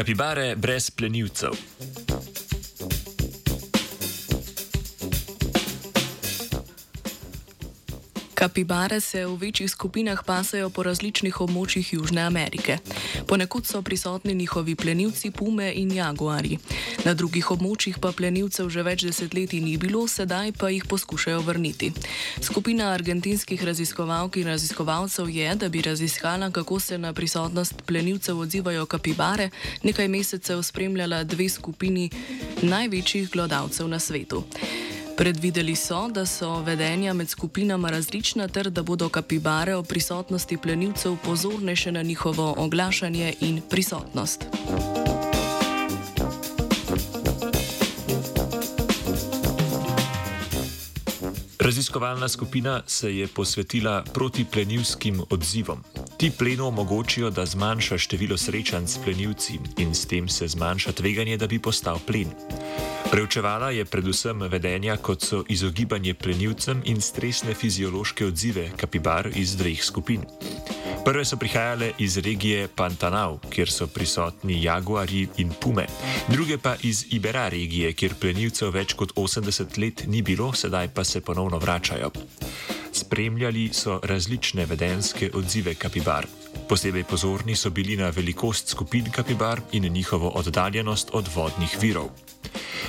Kapibare brez plenilcev. Kapibare se v večjih skupinah pasajo po različnih območjih Južne Amerike. Ponekud so prisotni njihovi plenilci pume in jaguari. Na drugih območjih pa plenilcev že več desetletij ni bilo, sedaj pa jih poskušajo vrniti. Skupina argentinskih raziskovalk in raziskovalcev je, da bi raziskala, kako se na prisotnost plenilcev odzivajo kapibare, nekaj mesecev spremljala dve skupini največjih glodavcev na svetu. Predvideli so, da so vedenja med skupinama različna ter da bodo kapibare o prisotnosti plenilcev pozornejše na njihovo oglašanje in prisotnost. Raziskovalna skupina se je posvetila protiplenilskim odzivom. Ti plenu omogočijo, da zmanjša število srečanj s plenilci in s tem se zmanjša tveganje, da bi postal plen. Preučevala je predvsem vedenja, kot so izogibanje plenilcem in stresne fiziološke odzive kapibar iz dveh skupin. Prve so prihajale iz regije Pantanal, kjer so prisotni jaguari in pume, druge pa iz Ibera regije, kjer plenilcev več kot 80 let ni bilo, sedaj pa se ponovno vračajo. Spremljali so različne vedenske odzive kapibar. Posebej pozorni so bili na velikost skupin kapibar in njihovo oddaljenost od vodnih virov.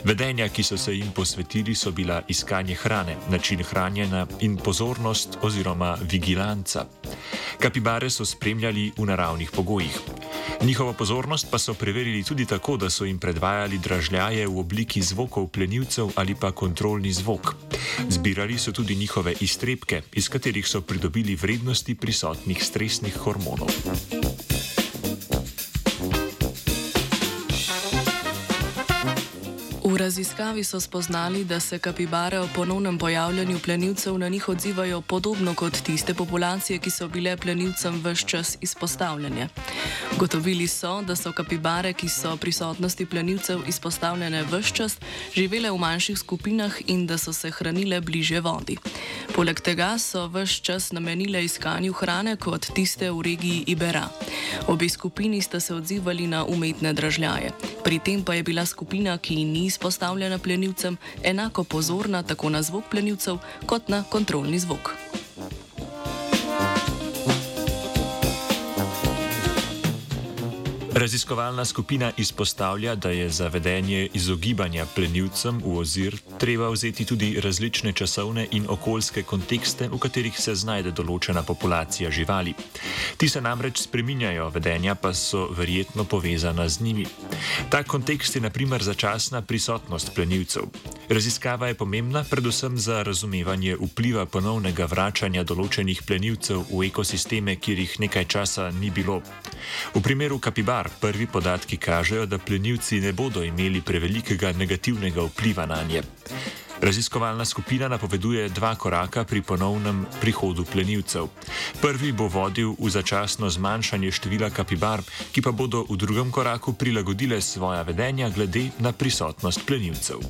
Vedenja, ki so se jim posvetili, so bila iskanje hrane, način hranjenja in pozornost oziroma vigilanca. Kapibare so spremljali v naravnih pogojih. Njihovo pozornost pa so preverili tudi tako, da so jim predvajali dražljaje v obliki zvokov plenilcev ali pa kontrolni zvok. Zbirali so tudi njihove iztrebke, iz katerih so pridobili vrednosti prisotnih stresnih hormonov. V raziskavi so spoznali, da se kapibare o ponovnem pojavljanju plenilcev na njih odzivajo podobno kot tiste populacije, ki so bile plenilcem vse čas izpostavljene. Gotovili so, da so kapibare, ki so prisotnosti plenilcev izpostavljene vse čas, živele v manjših skupinah in da so se hranile bliže vodi. Poleg tega so vse čas namenile iskanju hrane kot tiste v regiji Ibera. Obe skupini sta se odzivali na umetne dražljaje. Pri tem pa je bila skupina, ki ni izpostavljena plenilcem, enako pozorna tako na zvok plenilcev kot na kontrolni zvok. Raziskovalna skupina izpostavlja, da je za vedenje izogibanja plenilcem v ozir treba vzeti tudi različne časovne in okoljske kontekste, v katerih se znajde določena populacija živali. Ti se namreč spreminjajo, vedenja pa so verjetno povezana z njimi. Ta kontekst je naprimer začasna prisotnost plenilcev. Raziskava je pomembna predvsem za razumevanje vpliva ponovnega vračanja določenih plenilcev v ekosisteme, kjer jih nekaj časa ni bilo. V primeru kapibar prvi podatki kažejo, da plenilci ne bodo imeli prevelikega negativnega vpliva na nje. Raziskovalna skupina napoveduje dva koraka pri ponovnem prihodu plenilcev. Prvi bo vodil v začasno zmanjšanje števila kapibar, ki pa bodo v drugem koraku prilagodile svoja vedenja glede na prisotnost plenilcev.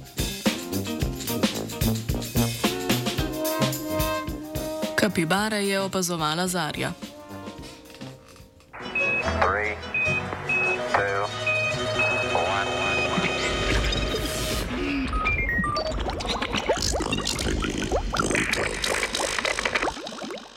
Kapibare je opazovala Zarja.